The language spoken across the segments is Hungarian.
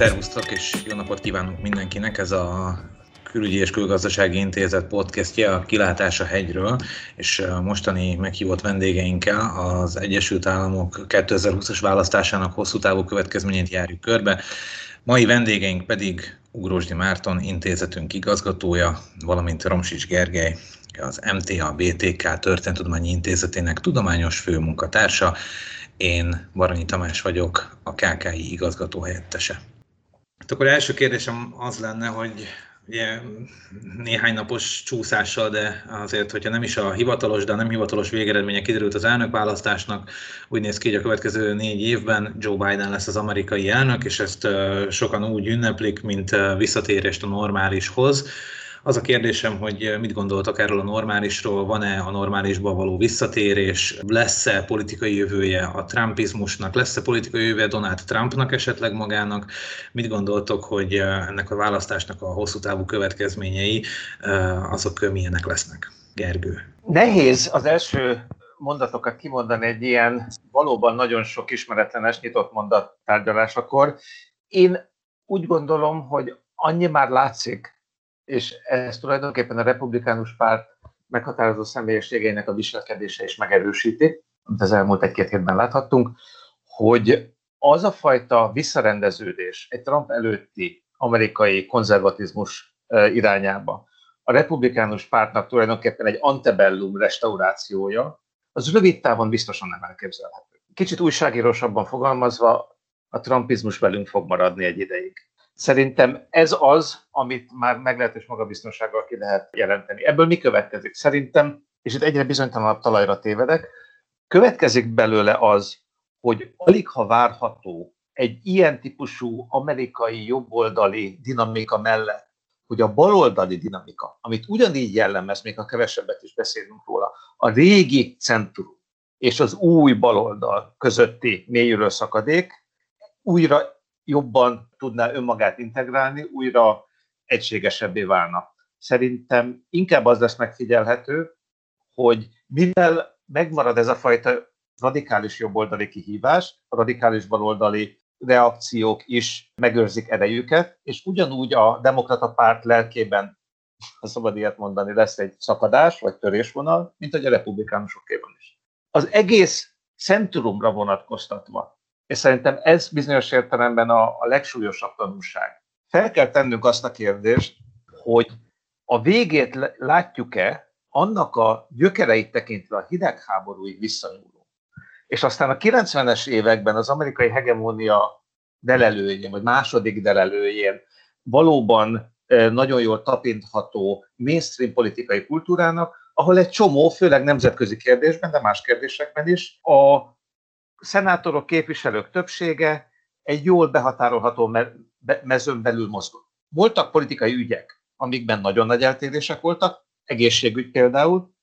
Szervusztok, és jó napot kívánunk mindenkinek! Ez a Külügyi és Külgazdasági Intézet podcastje a Kilátás a hegyről, és mostani meghívott vendégeinkkel az Egyesült Államok 2020-as választásának hosszú távú következményét járjuk körbe. Mai vendégeink pedig Ugrósdi Márton, intézetünk igazgatója, valamint Romsics Gergely, az MTA BTK Történtudományi Intézetének tudományos főmunkatársa. Én Baranyi Tamás vagyok, a KKI igazgató helyettese. Hát akkor első kérdésem az lenne, hogy ugye néhány napos csúszással, de azért, hogyha nem is a hivatalos, de a nem hivatalos végeredménye kiderült az elnökválasztásnak, úgy néz ki, hogy a következő négy évben Joe Biden lesz az amerikai elnök, és ezt sokan úgy ünneplik, mint visszatérést a normálishoz. Az a kérdésem, hogy mit gondoltak erről a normálisról, van-e a normálisba való visszatérés, lesz-e politikai jövője a trumpizmusnak, lesz-e politikai jövője Donald Trumpnak esetleg magának, mit gondoltok, hogy ennek a választásnak a hosszú távú következményei, azok milyenek lesznek? Gergő. Nehéz az első mondatokat kimondani egy ilyen valóban nagyon sok ismeretlenes nyitott mondat tárgyalásakor. Én úgy gondolom, hogy annyi már látszik és ez tulajdonképpen a republikánus párt meghatározó személyiségeinek a viselkedése is megerősíti, amit az elmúlt egy-két hétben láthattunk, hogy az a fajta visszarendeződés egy Trump előtti amerikai konzervatizmus irányába, a republikánus pártnak tulajdonképpen egy antebellum restaurációja, az rövid távon biztosan nem elképzelhető. Kicsit újságírósabban fogalmazva, a trumpizmus velünk fog maradni egy ideig. Szerintem ez az, amit már meglehetős magabiztonsággal ki lehet jelenteni. Ebből mi következik? Szerintem, és itt egyre bizonytalanabb talajra tévedek, következik belőle az, hogy alig ha várható egy ilyen típusú amerikai jobboldali dinamika mellett, hogy a baloldali dinamika, amit ugyanígy jellemez, még a kevesebbet is beszélünk róla, a régi centrum és az új baloldal közötti mélyülő szakadék újra jobban tudná önmagát integrálni, újra egységesebbé válna. Szerintem inkább az lesz megfigyelhető, hogy mivel megmarad ez a fajta radikális jobboldali kihívás, a radikális baloldali reakciók is megőrzik erejüket, és ugyanúgy a demokrata párt lelkében, ha szabad ilyet mondani, lesz egy szakadás vagy törésvonal, mint hogy a republikánusokéban is. Az egész centrumra vonatkoztatva és szerintem ez bizonyos értelemben a, a legsúlyosabb tanulság. Fel kell tennünk azt a kérdést, hogy a végét látjuk-e annak a gyökereit tekintve a hidegháborúig visszanyúló. És aztán a 90-es években az amerikai hegemónia delelőjén, vagy második delelőjén valóban nagyon jól tapintható mainstream politikai kultúrának, ahol egy csomó, főleg nemzetközi kérdésben, de más kérdésekben is, a szenátorok, képviselők többsége egy jól behatárolható mezőn belül mozgott. Voltak politikai ügyek, amikben nagyon nagy eltérések voltak, egészségügy például,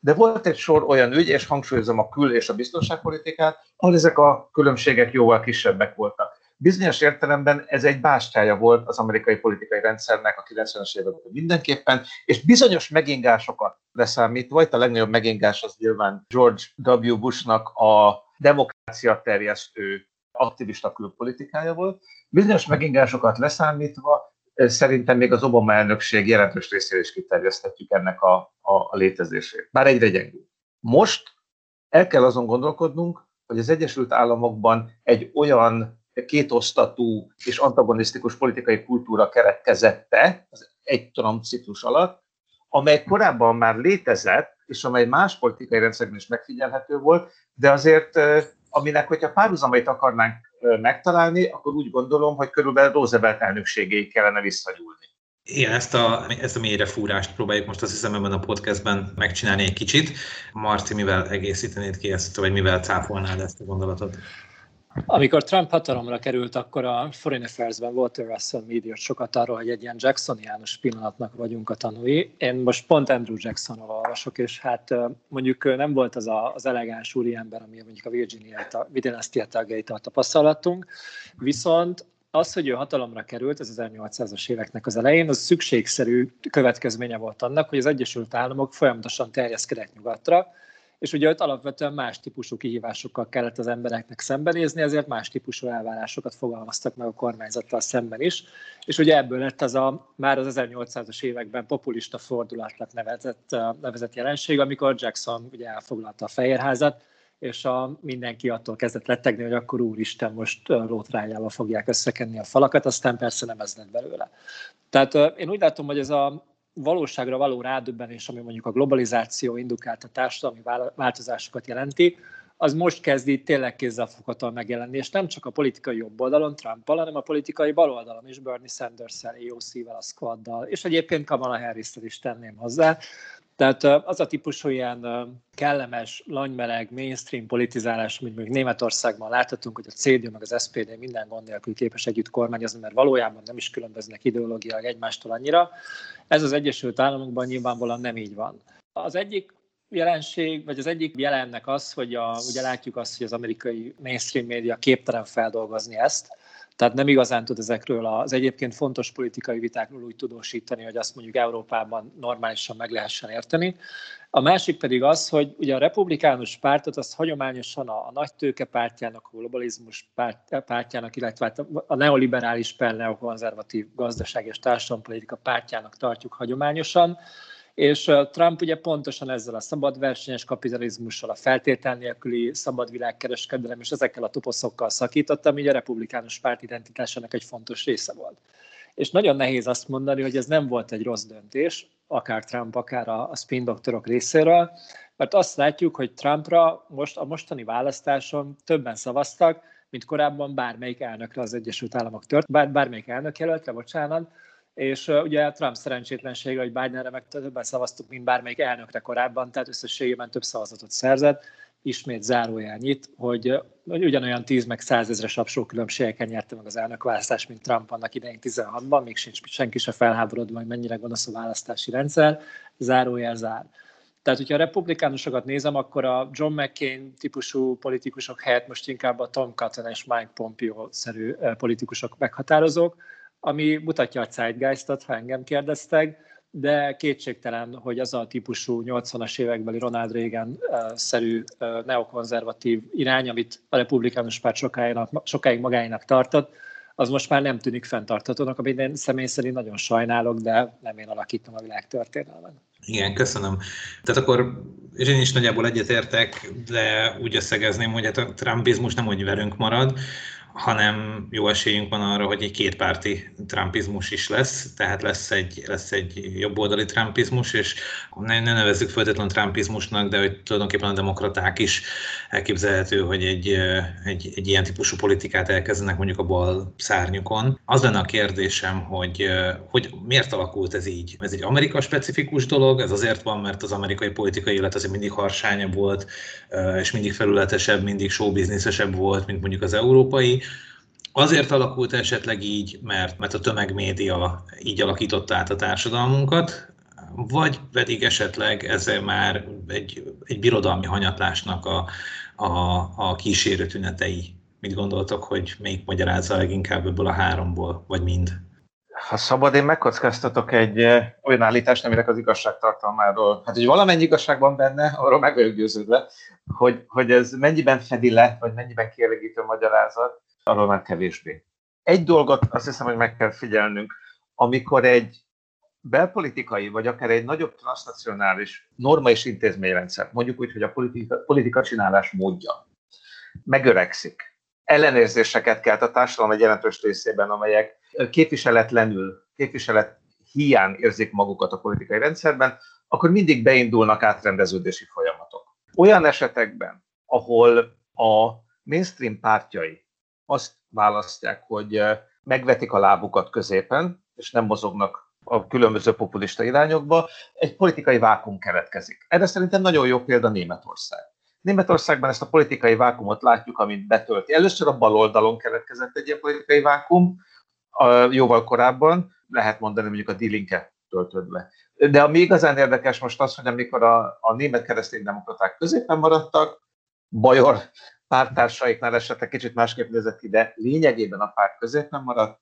de volt egy sor olyan ügy, és hangsúlyozom a kül- és a biztonságpolitikát, ahol ezek a különbségek jóval kisebbek voltak. Bizonyos értelemben ez egy bástyája volt az amerikai politikai rendszernek a 90-es években mindenképpen, és bizonyos megingásokat leszámítva, itt a legnagyobb megingás az nyilván George W. Bushnak a demokrácia terjesztő aktivista külpolitikája volt. Bizonyos megingásokat leszámítva szerintem még az Obama elnökség jelentős részére is kiterjeszthetjük ennek a, a, a létezését. Bár egyre gyengül. Most el kell azon gondolkodnunk, hogy az Egyesült Államokban egy olyan kétosztatú és antagonisztikus politikai kultúra keretkezette az egy ciklus alatt, amely korábban már létezett, és amely más politikai rendszerben is megfigyelhető volt, de azért, aminek, hogyha párhuzamait akarnánk megtalálni, akkor úgy gondolom, hogy körülbelül Roosevelt elnökségéig kellene visszanyúlni. Igen, ezt a, ezt a mélyre próbáljuk most azt hiszem a podcastben megcsinálni egy kicsit. Marci, mivel egészítenéd ki ezt, vagy mivel cáfolnád ezt a gondolatot? Amikor Trump hatalomra került, akkor a Foreign Affairs-ben Walter Russell média sokat arról, hogy egy ilyen Jacksoniánus pillanatnak vagyunk a tanúi. Én most pont Andrew Jacksonról olvasok, és hát mondjuk nem volt az a, az elegáns úriember, ami mondjuk a Virginia, tagjait tapasztalatunk, viszont az, hogy ő hatalomra került, az 1800-as éveknek az elején, az szükségszerű következménye volt annak, hogy az Egyesült Államok folyamatosan terjeszkedett nyugatra, és ugye ott alapvetően más típusú kihívásokkal kellett az embereknek szembenézni, ezért más típusú elvárásokat fogalmaztak meg a kormányzattal szemben is, és ugye ebből lett az a már az 1800-as években populista fordulatnak nevezett, nevezett jelenség, amikor Jackson ugye elfoglalta a Fehérházat, és a, mindenki attól kezdett lettegni, hogy akkor úristen, most lótrányával fogják összekenni a falakat, aztán persze nem ez lett belőle. Tehát én úgy látom, hogy ez a valóságra való rádöbbenés, ami mondjuk a globalizáció indukált a társadalmi változásokat jelenti, az most kezdi tényleg kézzelfoghatóan megjelenni, és nem csak a politikai jobb oldalon trump hanem a politikai bal oldalon is, Bernie Sanders-szel, AOC-vel, a Squaddal, és egyébként Kamala harris is tenném hozzá. Tehát az a típusú ilyen kellemes, lanymeleg, mainstream politizálás, mint még Németországban láthatunk, hogy a CDU meg az SPD minden gond nélkül képes együtt kormányozni, mert valójában nem is különböznek ideológiailag egymástól annyira. Ez az Egyesült Államokban nyilvánvalóan nem így van. Az egyik jelenség, vagy az egyik jelennek az, hogy a, ugye látjuk azt, hogy az amerikai mainstream média képtelen feldolgozni ezt, tehát nem igazán tud ezekről az egyébként fontos politikai vitákról úgy tudósítani, hogy azt mondjuk Európában normálisan meg lehessen érteni. A másik pedig az, hogy ugye a republikánus pártot azt hagyományosan a, a nagy tőke pártjának, a globalizmus párt, pártjának, illetve hát a neoliberális per neokonzervatív gazdaság és társadalompolitika pártjának tartjuk hagyományosan és Trump ugye pontosan ezzel a szabad versenyes kapitalizmussal, a feltétel nélküli szabad világkereskedelem és ezekkel a toposzokkal szakította, ami a republikánus párt identitásának egy fontos része volt. És nagyon nehéz azt mondani, hogy ez nem volt egy rossz döntés, akár Trump, akár a, a spin doktorok részéről, mert azt látjuk, hogy Trumpra most a mostani választáson többen szavaztak, mint korábban bármelyik elnökre az Egyesült Államok tört, bár, bármelyik elnök jelöltre, bocsánat, és uh, ugye Trump szerencsétlensége, hogy Bidenre meg többen szavaztuk, mint bármelyik elnökre korábban, tehát összességében több szavazatot szerzett, ismét zárójel nyit, hogy, hogy ugyanolyan 10 meg 100 ezres absó különbségeken nyerte meg az elnökválasztást, mint Trump annak idején 16-ban, még sincs senki se felháborodva, hogy mennyire gonosz a választási rendszer, zárójel zár. Tehát, hogyha a republikánusokat nézem, akkor a John McCain típusú politikusok helyett most inkább a Tom Cotton és Mike Pompeo-szerű politikusok meghatározók, ami mutatja a zeitgeistot, ha engem kérdeztek, de kétségtelen, hogy az a típusú 80-as évekbeli Ronald Reagan-szerű neokonzervatív irány, amit a republikánus párt sokáig magáinak tartott, az most már nem tűnik fenntarthatónak, amit én személy szerint nagyon sajnálok, de nem én alakítom a világ történelmen. Igen, köszönöm. Tehát akkor én is nagyjából egyetértek, de úgy összegezném, hogy hát a trumpizmus nem úgy velünk marad, hanem jó esélyünk van arra, hogy egy kétpárti trumpizmus is lesz, tehát lesz egy, lesz egy jobboldali trumpizmus, és ne, ne nevezzük feltétlenül trumpizmusnak, de hogy tulajdonképpen a demokraták is elképzelhető, hogy egy, egy, egy ilyen típusú politikát elkezdenek mondjuk a bal szárnyukon. Az lenne a kérdésem, hogy, hogy miért alakult ez így? Ez egy Amerika specifikus dolog, ez azért van, mert az amerikai politikai élet azért mindig harsányabb volt, és mindig felületesebb, mindig showbizniszesebb volt, mint mondjuk az európai, Azért alakult esetleg így, mert, mert a tömegmédia így alakította át a társadalmunkat, vagy pedig esetleg ez már egy, egy birodalmi hanyatlásnak a, a, a kísérő tünetei. Mit gondoltok, hogy melyik magyarázza leginkább ebből a háromból, vagy mind? Ha szabad, én megkockáztatok egy olyan állítást, aminek az igazságtartalmáról, hát hogy valamennyi igazság van benne, arról meg vagyok győződve, hogy, hogy ez mennyiben fedi le, vagy mennyiben kielégítő magyarázat, arról már kevésbé. Egy dolgot azt hiszem, hogy meg kell figyelnünk, amikor egy belpolitikai, vagy akár egy nagyobb transnacionális norma és intézményrendszer, mondjuk úgy, hogy a politika, politika csinálás módja megöregszik, ellenérzéseket kelt a társadalom egy jelentős részében, amelyek képviseletlenül, képviselet hiány érzik magukat a politikai rendszerben, akkor mindig beindulnak átrendeződési folyamatok. Olyan esetekben, ahol a mainstream pártjai azt választják, hogy megvetik a lábukat középen, és nem mozognak a különböző populista irányokba, egy politikai vákum keletkezik. Erre szerintem nagyon jó példa Németország. Németországban ezt a politikai vákumot látjuk, amit betölti. Először a bal oldalon keletkezett egy ilyen politikai vákum, jóval korábban, lehet mondani mondjuk a Dilinke töltött be. De ami igazán érdekes most az, hogy amikor a, a német kereszténydemokraták középen maradtak, Bajor pártársaiknál esetleg kicsit másképp nézett ki, de lényegében a párt középen maradt,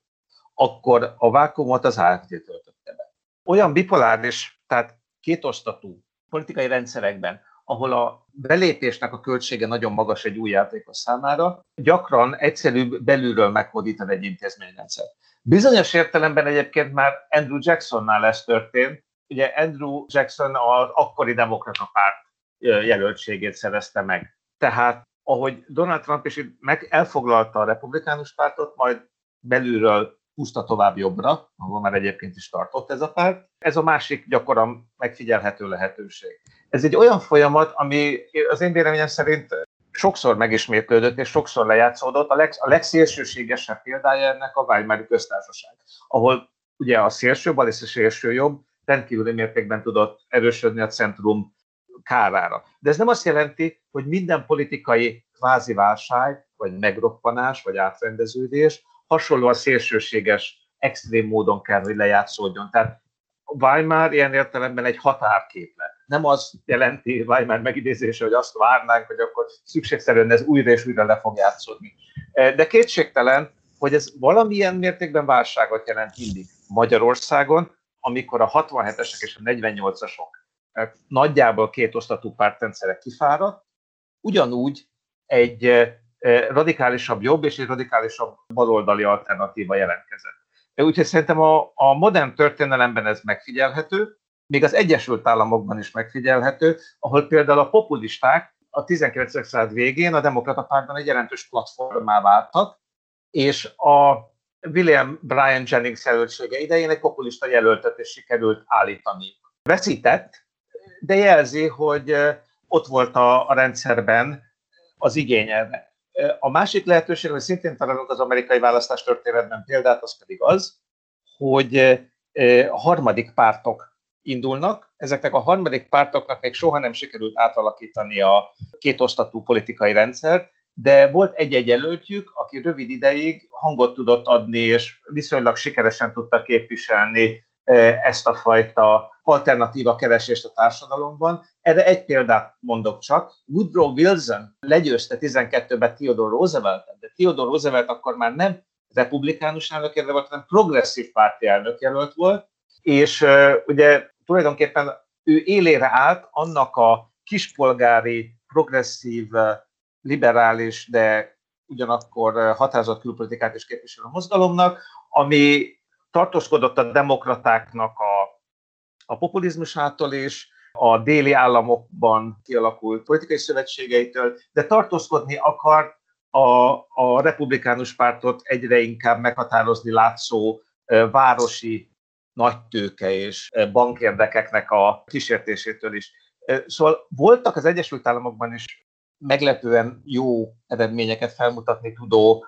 akkor a vákumot az AFD töltötte be. Olyan bipoláris, tehát kétosztatú politikai rendszerekben, ahol a belépésnek a költsége nagyon magas egy új játékos számára, gyakran egyszerűbb belülről meghódítani egy intézményrendszer. Bizonyos értelemben egyébként már Andrew Jacksonnál ez történt. Ugye Andrew Jackson az akkori demokrata párt jelöltségét szerezte meg. Tehát ahogy Donald Trump is meg elfoglalta a republikánus pártot, majd belülről húzta tovább jobbra, ahol már egyébként is tartott ez a párt. Ez a másik gyakran megfigyelhető lehetőség. Ez egy olyan folyamat, ami az én véleményem szerint sokszor megismétlődött és sokszor lejátszódott. A, leg, a legszélsőségesebb példája ennek a Weimari köztársaság, ahol ugye a szélső bal és a szélső jobb rendkívüli mértékben tudott erősödni a centrum kárára. De ez nem azt jelenti, hogy minden politikai kvázi válság, vagy megroppanás, vagy átrendeződés hasonlóan szélsőséges, extrém módon kell, hogy lejátszódjon. Tehát Weimar ilyen értelemben egy határképlet. Nem az jelenti Weimar megidézése, hogy azt várnánk, hogy akkor szükségszerűen ez újra és újra le fog játszódni. De kétségtelen, hogy ez valamilyen mértékben válságot jelent mindig Magyarországon, amikor a 67-esek és a 48-asok nagyjából két osztatú pártrendszerek kifáradt, ugyanúgy egy radikálisabb jobb és egy radikálisabb baloldali alternatíva jelentkezett. Úgyhogy szerintem a, a modern történelemben ez megfigyelhető, még az Egyesült Államokban is megfigyelhető, ahol például a populisták a 19. század végén a demokrata pártban egy jelentős platformá váltak, és a William Brian Jennings jelöltsége idején egy populista jelöltet is sikerült állítani. Veszített, de jelzi, hogy ott volt a, a rendszerben az igény erre. A másik lehetőség, hogy szintén találunk az amerikai választás történetben példát, az pedig az, hogy harmadik pártok indulnak. Ezeknek a harmadik pártoknak még soha nem sikerült átalakítani a kétosztatú politikai rendszert, de volt egy-egy jelöltjük, aki rövid ideig hangot tudott adni, és viszonylag sikeresen tudta képviselni ezt a fajta alternatíva keresést a társadalomban. Erre egy példát mondok csak. Woodrow Wilson legyőzte 12-ben Theodore Roosevelt, de Theodore Roosevelt akkor már nem republikánus elnök volt, hanem progresszív párti elnök volt, és ugye tulajdonképpen ő élére állt annak a kispolgári, progresszív, liberális, de ugyanakkor határozott külpolitikát is képviselő mozgalomnak, ami tartózkodott a demokratáknak a, a populizmusától is, a déli államokban kialakult politikai szövetségeitől, de tartózkodni akar a, a republikánus pártot egyre inkább meghatározni látszó városi nagytőke és bankérdekeknek a kísértésétől is. Szóval voltak az Egyesült Államokban is meglepően jó eredményeket felmutatni tudó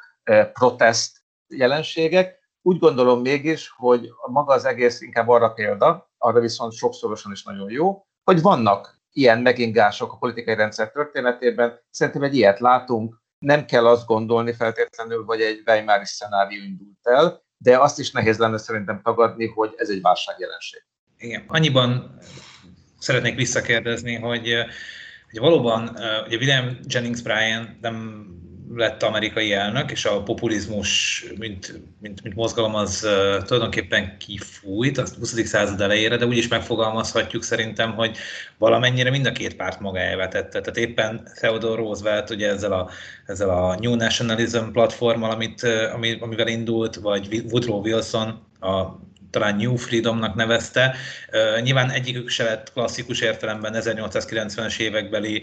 protest jelenségek, úgy gondolom mégis, hogy maga az egész inkább arra példa, arra viszont sokszorosan is nagyon jó, hogy vannak ilyen megingások a politikai rendszer történetében. Szerintem egy ilyet látunk, nem kell azt gondolni feltétlenül, hogy egy Weimari szenárió indult el, de azt is nehéz lenne szerintem tagadni, hogy ez egy válságjelenség. Igen, annyiban szeretnék visszakérdezni, hogy, hogy valóban ugye William Jennings Bryan nem lett amerikai elnök, és a populizmus, mint, mint, mint mozgalom, az uh, tulajdonképpen kifújt a 20. század elejére, de úgy is megfogalmazhatjuk szerintem, hogy valamennyire mind a két párt magáévá tette. Tehát éppen Theodore Roosevelt ugye ezzel a, ezzel a New Nationalism platformmal, amit, ami, amivel indult, vagy Woodrow Wilson, a talán New Freedomnak nevezte. Nyilván egyikük se lett klasszikus értelemben 1890-es évekbeli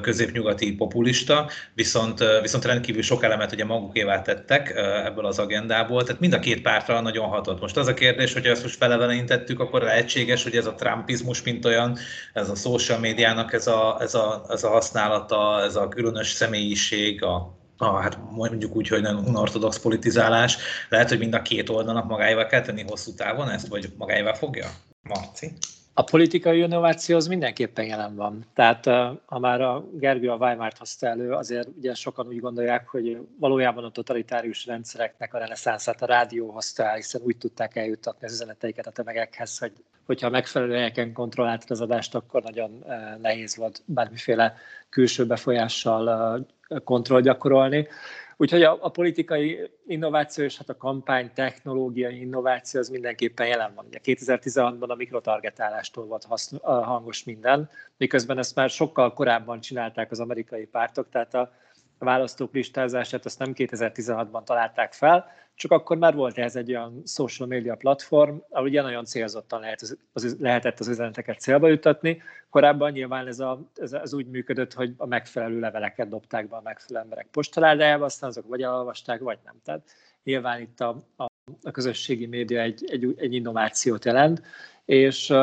középnyugati populista, viszont, viszont rendkívül sok elemet ugye magukévá tettek ebből az agendából, tehát mind a két pártra nagyon hatott. Most az a kérdés, hogy ezt most felevelenítettük, akkor lehetséges, hogy ez a trumpizmus, mint olyan, ez a social médiának ez a, ez a, ez a használata, ez a különös személyiség, a a, hát mondjuk úgy, hogy nagyon unortodox politizálás, lehet, hogy mind a két oldalnak magáival kell tenni hosszú távon ezt, vagy magáival fogja? Marci? A politikai innováció az mindenképpen jelen van. Tehát ha már a Gergő a Weimart hozta elő, azért ugye sokan úgy gondolják, hogy valójában a totalitárius rendszereknek a reneszánszát a rádió hozta el, hiszen úgy tudták eljuttatni az üzeneteiket a tömegekhez, hogy hogyha megfelelő helyeken kontrolláltad az adást, akkor nagyon nehéz volt bármiféle külső befolyással kontroll gyakorolni. Úgyhogy a, a politikai innováció és hát a kampány technológiai innováció az mindenképpen jelen van. Ugye 2016-ban a mikrotargetálástól volt haszn- hangos minden, miközben ezt már sokkal korábban csinálták az amerikai pártok, tehát a, választók listázását azt nem 2016-ban találták fel, csak akkor már volt ehhez egy olyan social media platform, ahol ugye nagyon célzottan lehet, az, lehetett az üzeneteket célba jutatni. Korábban nyilván ez, a, ez, ez úgy működött, hogy a megfelelő leveleket dobták be a megfelelő emberek postaládájába, aztán azok vagy elolvasták, vagy nem. Tehát nyilván itt a, a, a közösségi média egy, egy, egy innovációt jelent, és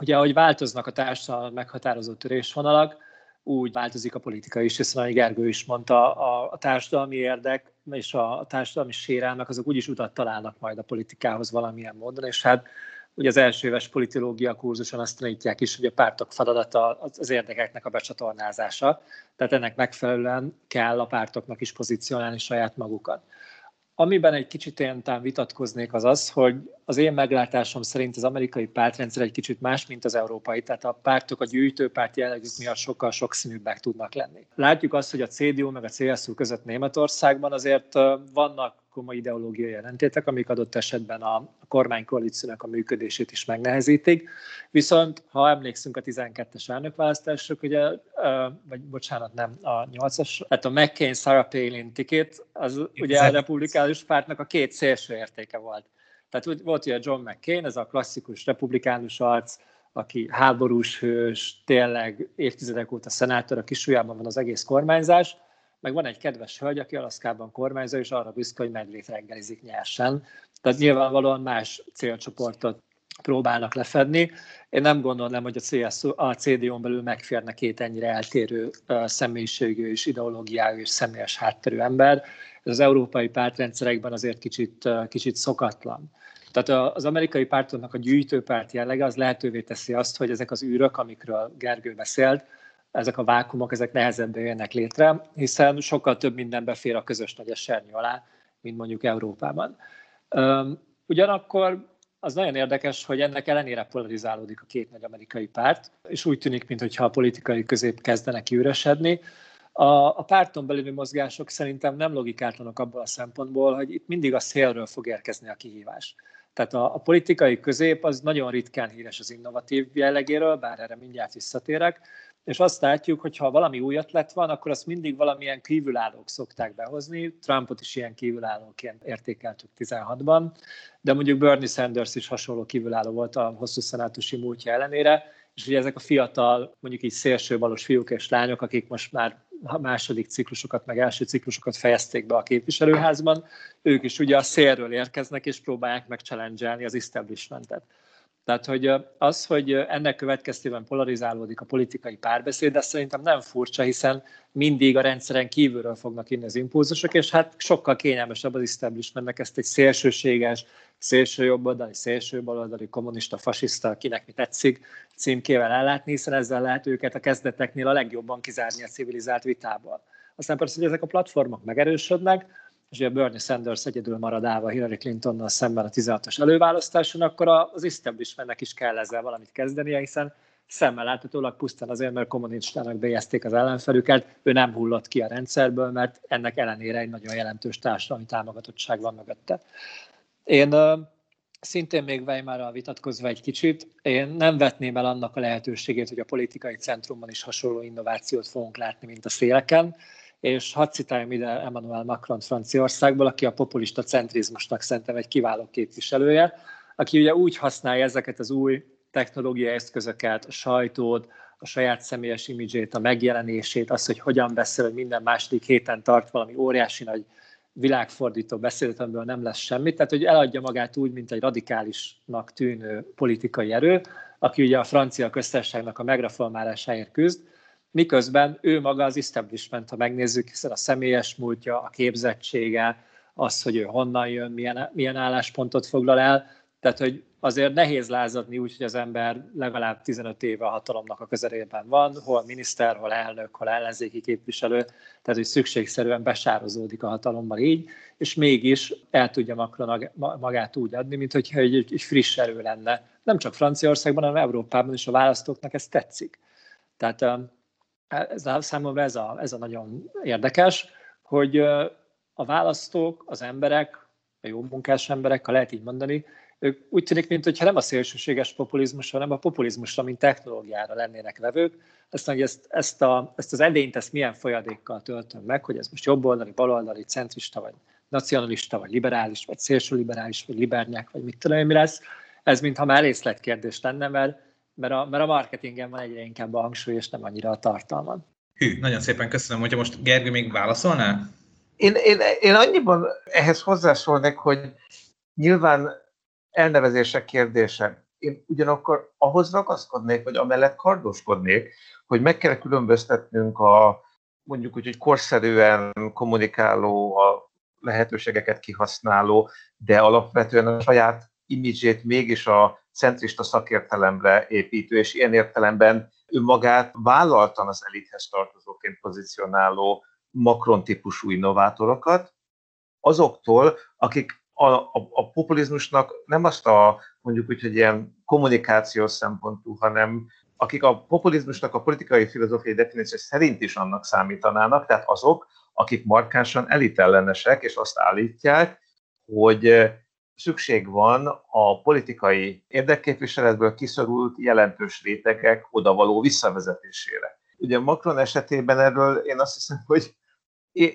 ugye ahogy változnak a társadalom meghatározó törésvonalak, úgy változik a politika is, hiszen ahogy Gergő is mondta, a, a társadalmi érdek és a, társadalmi sérelmek azok úgyis utat találnak majd a politikához valamilyen módon, és hát ugye az első éves politológia kurzuson azt tanítják is, hogy a pártok feladata az érdekeknek a becsatornázása, tehát ennek megfelelően kell a pártoknak is pozícionálni saját magukat. Amiben egy kicsit én talán vitatkoznék az az, hogy az én meglátásom szerint az amerikai pártrendszer egy kicsit más, mint az európai, tehát a pártok a gyűjtőpárt jellegük miatt sokkal sokszínűbbek tudnak lenni. Látjuk azt, hogy a CDU meg a CSU között Németországban azért vannak komoly ideológiai jelentétek, amik adott esetben a kormánykoalíciónak a működését is megnehezítik. Viszont, ha emlékszünk a 12-es elnökválasztások, ugye, vagy bocsánat, nem, a 8-as, hát a McCain Sarah Palin tikét, az ugye a republikánus pártnak a két szélső értéke volt. Tehát volt ugye John McCain, ez a klasszikus republikánus arc, aki háborús hős, tényleg évtizedek óta szenátor, a kisújában van az egész kormányzás, meg van egy kedves hölgy, aki Alaszkában kormányzó, és arra büszke, hogy medvét reggelizik nyersen. Tehát nyilvánvalóan más célcsoportot próbálnak lefedni. Én nem gondolom, hogy a, CS, a CDU-n belül megférne két ennyire eltérő személyiségű és ideológiájú és személyes hátterű ember. Ez az európai pártrendszerekben azért kicsit, kicsit szokatlan. Tehát az amerikai pártoknak a gyűjtőpárt jellege az lehetővé teszi azt, hogy ezek az űrök, amikről Gergő beszélt, ezek a vákumok, ezek nehezebben jönnek létre, hiszen sokkal több minden befér a közös nagy esernyő alá, mint mondjuk Európában. Ugyanakkor az nagyon érdekes, hogy ennek ellenére polarizálódik a két nagy amerikai párt, és úgy tűnik, mintha a politikai közép kezdenek kiüresedni. A, a párton belüli mozgások szerintem nem logikátlanok abból a szempontból, hogy itt mindig a szélről fog érkezni a kihívás. Tehát a, a politikai közép az nagyon ritkán híres az innovatív jellegéről, bár erre mindjárt visszatérek, és azt látjuk, hogy ha valami új ötlet van, akkor azt mindig valamilyen kívülállók szokták behozni. Trumpot is ilyen kívülállóként értékeltük 16-ban, de mondjuk Bernie Sanders is hasonló kívülálló volt a hosszú szenátusi múltja ellenére, és ugye ezek a fiatal, mondjuk így szélsőbalos fiúk és lányok, akik most már második ciklusokat, meg első ciklusokat fejezték be a képviselőházban, ők is ugye a szélről érkeznek, és próbálják meg az establishmentet. Tehát, hogy az, hogy ennek következtében polarizálódik a politikai párbeszéd, de szerintem nem furcsa, hiszen mindig a rendszeren kívülről fognak inni az impulzusok, és hát sokkal kényelmesebb az establishmentnek ezt egy szélsőséges, szélső jobboldali, szélső baloldali, kommunista, fasiszta, akinek mi tetszik, címkével ellátni, hiszen ezzel lehet őket a kezdeteknél a legjobban kizárni a civilizált vitából. Aztán persze, hogy ezek a platformok megerősödnek, és ugye Bernie Sanders egyedül marad állva Hillary Clintonnal szemben a 16-os előválasztáson, akkor az establishmentnek is kell ezzel valamit kezdenie, hiszen szemmel láthatólag pusztán azért, mert kommunistának bejezték az ellenfelüket, ő nem hullott ki a rendszerből, mert ennek ellenére egy nagyon jelentős társadalmi támogatottság van mögötte. Én szintén még Weimarral vitatkozva egy kicsit, én nem vetném el annak a lehetőségét, hogy a politikai centrumban is hasonló innovációt fogunk látni, mint a széleken, és hadd citáljam ide Emmanuel Macron Franciaországból, aki a populista centrizmusnak szerintem egy kiváló képviselője, aki ugye úgy használja ezeket az új technológiai eszközöket, a sajtót, a saját személyes imidzsét, a megjelenését, az, hogy hogyan beszél, hogy minden második héten tart valami óriási nagy világfordító beszédet, amiből nem lesz semmi. Tehát, hogy eladja magát úgy, mint egy radikálisnak tűnő politikai erő, aki ugye a francia köztársaságnak a megreformálásáért küzd, miközben ő maga az establishment, ha megnézzük, hiszen a személyes múltja, a képzettsége, az, hogy ő honnan jön, milyen, milyen álláspontot foglal el, tehát, hogy azért nehéz lázadni úgy, hogy az ember legalább 15 éve a hatalomnak a közelében van, hol miniszter, hol elnök, hol ellenzéki képviselő, tehát hogy szükségszerűen besározódik a hatalommal így, és mégis el tudja Macron magát úgy adni, mint hogyha egy, egy friss erő lenne. Nem csak Franciaországban, hanem Európában is a választóknak ez tetszik. Tehát ez számomra ez a, ez a nagyon érdekes, hogy a választók, az emberek, a jó munkás emberek, ha lehet így mondani, ők úgy tűnik, mintha nem a szélsőséges populizmus, hanem a populizmusra, mint technológiára lennének vevők. Aztán, hogy ezt, ezt, a, ezt az edényt, ezt milyen folyadékkal töltöm meg, hogy ez most jobboldali, baloldali, centrista, vagy nacionalista, vagy liberális, vagy szélsőliberális, vagy libernyák, vagy mit tudom mi lesz, ez mintha már részletkérdés lenne, mert, mert, a, mert a marketingen van egyre inkább a hangsúly, és nem annyira a tartalman. Hű, nagyon szépen köszönöm, hogyha most Gergő még válaszolná? Én, én, én annyiban ehhez hozzászólnék, hogy nyilván elnevezések kérdése. Én ugyanakkor ahhoz ragaszkodnék, vagy amellett kardoskodnék, hogy meg kell különböztetnünk a mondjuk úgy, hogy korszerűen kommunikáló, a lehetőségeket kihasználó, de alapvetően a saját imidzsét mégis a centrista szakértelemre építő, és ilyen értelemben ő magát vállaltan az elithez tartozóként pozícionáló Macron típusú innovátorokat, azoktól, akik a, a, a populizmusnak nem azt a mondjuk úgy, hogy ilyen kommunikációs szempontú, hanem akik a populizmusnak a politikai filozófiai definíció szerint is annak számítanának, tehát azok, akik markánsan elitellenesek, és azt állítják, hogy szükség van a politikai érdekképviseletből kiszorult jelentős rétegek odavaló visszavezetésére. Ugye Macron esetében erről én azt hiszem, hogy